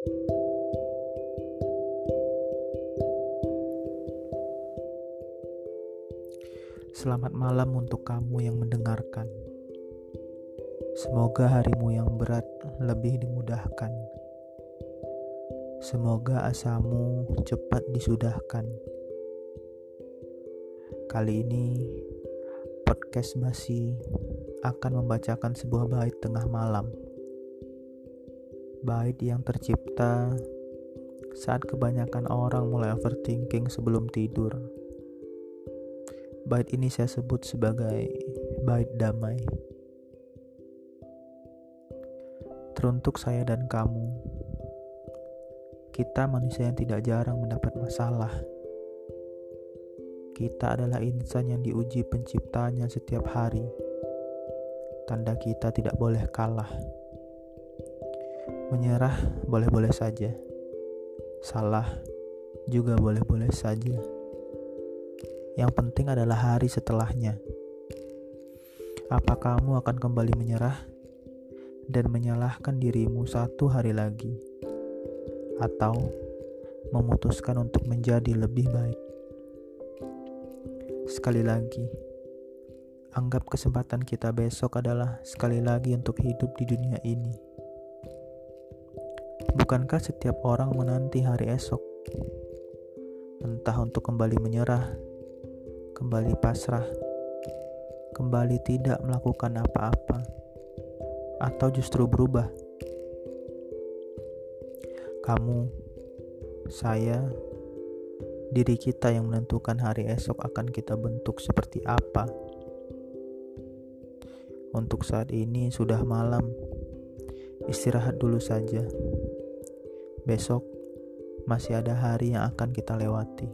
Selamat malam untuk kamu yang mendengarkan. Semoga harimu yang berat lebih dimudahkan. Semoga asamu cepat disudahkan. Kali ini podcast Basi akan membacakan sebuah bait tengah malam. Bait yang tercipta saat kebanyakan orang mulai overthinking sebelum tidur. Bait ini saya sebut sebagai bait damai. Teruntuk saya dan kamu, kita manusia yang tidak jarang mendapat masalah kita adalah insan yang diuji penciptanya setiap hari. Tanda kita tidak boleh kalah. Menyerah boleh-boleh saja. Salah juga boleh-boleh saja. Yang penting adalah hari setelahnya. Apa kamu akan kembali menyerah dan menyalahkan dirimu satu hari lagi, atau memutuskan untuk menjadi lebih baik? Sekali lagi, anggap kesempatan kita besok adalah sekali lagi untuk hidup di dunia ini. Bukankah setiap orang menanti hari esok? Entah untuk kembali menyerah, kembali pasrah, kembali tidak melakukan apa-apa, atau justru berubah. Kamu, saya, diri kita yang menentukan hari esok akan kita bentuk seperti apa. Untuk saat ini sudah malam, istirahat dulu saja. Besok masih ada hari yang akan kita lewati.